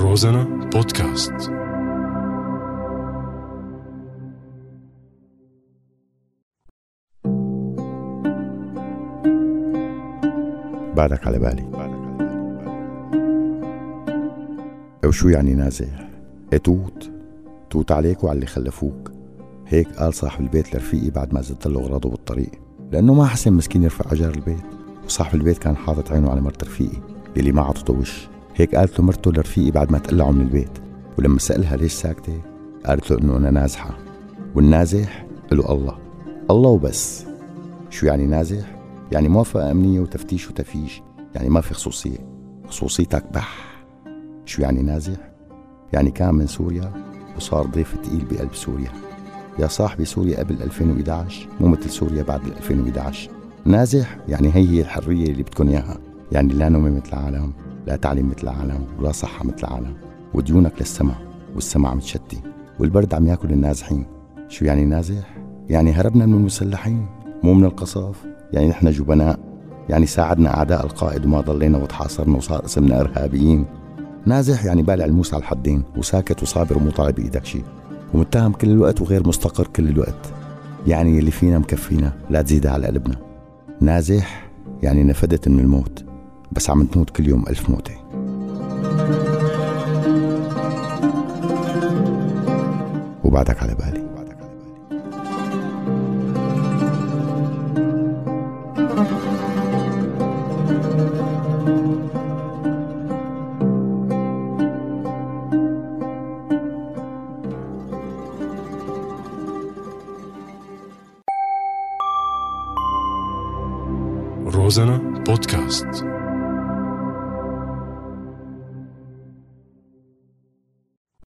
روزانا بودكاست. بعدك على بالي. وشو يعني نازح؟ إيه توت؟ توت عليك وعلى اللي خلفوك. هيك قال صاحب البيت لرفيقي بعد ما زدت له أغراضه بالطريق. لأنه ما حسن مسكين يرفع اجار البيت وصاحب البيت كان حاطط عينه على مرت رفيقي اللي ما عطته وش. هيك قالت له مرته لرفيقي بعد ما تقلعوا من البيت. ولما سألها ليش ساكتة قالت له إنه أنا نازحة. والنازح؟ له الله. الله وبس. شو يعني نازح؟ يعني موافقة أمنية وتفتيش وتفيش. يعني ما في خصوصية. خصوصيتك بح. شو يعني نازح؟ يعني كان من سوريا وصار ضيف تقيل بقلب سوريا. يا صاحبي سوريا قبل 2011 مو مثل سوريا بعد 2011 نازح؟ يعني هي هي الحرية اللي بدكم إياها. يعني لا نوم مثل العالم. لا تعليم مثل العالم ولا صحة مثل العالم وديونك للسما والسما عم تشتي والبرد عم ياكل النازحين. شو يعني نازح؟ يعني هربنا من المسلحين مو من القصف يعني نحن جبناء يعني ساعدنا أعداء القائد وما ضلينا وتحاصرنا وصار اسمنا إرهابيين. نازح يعني بالع الموس على الحدين وساكت وصابر ومو طالب بإيدك شيء ومتهم كل الوقت وغير مستقر كل الوقت. يعني اللي فينا مكفينا لا تزيدها على قلبنا. نازح يعني نفدت من الموت. بس عم تموت كل يوم ألف موتة. وبعدك على بالي. روزانا بودكاست.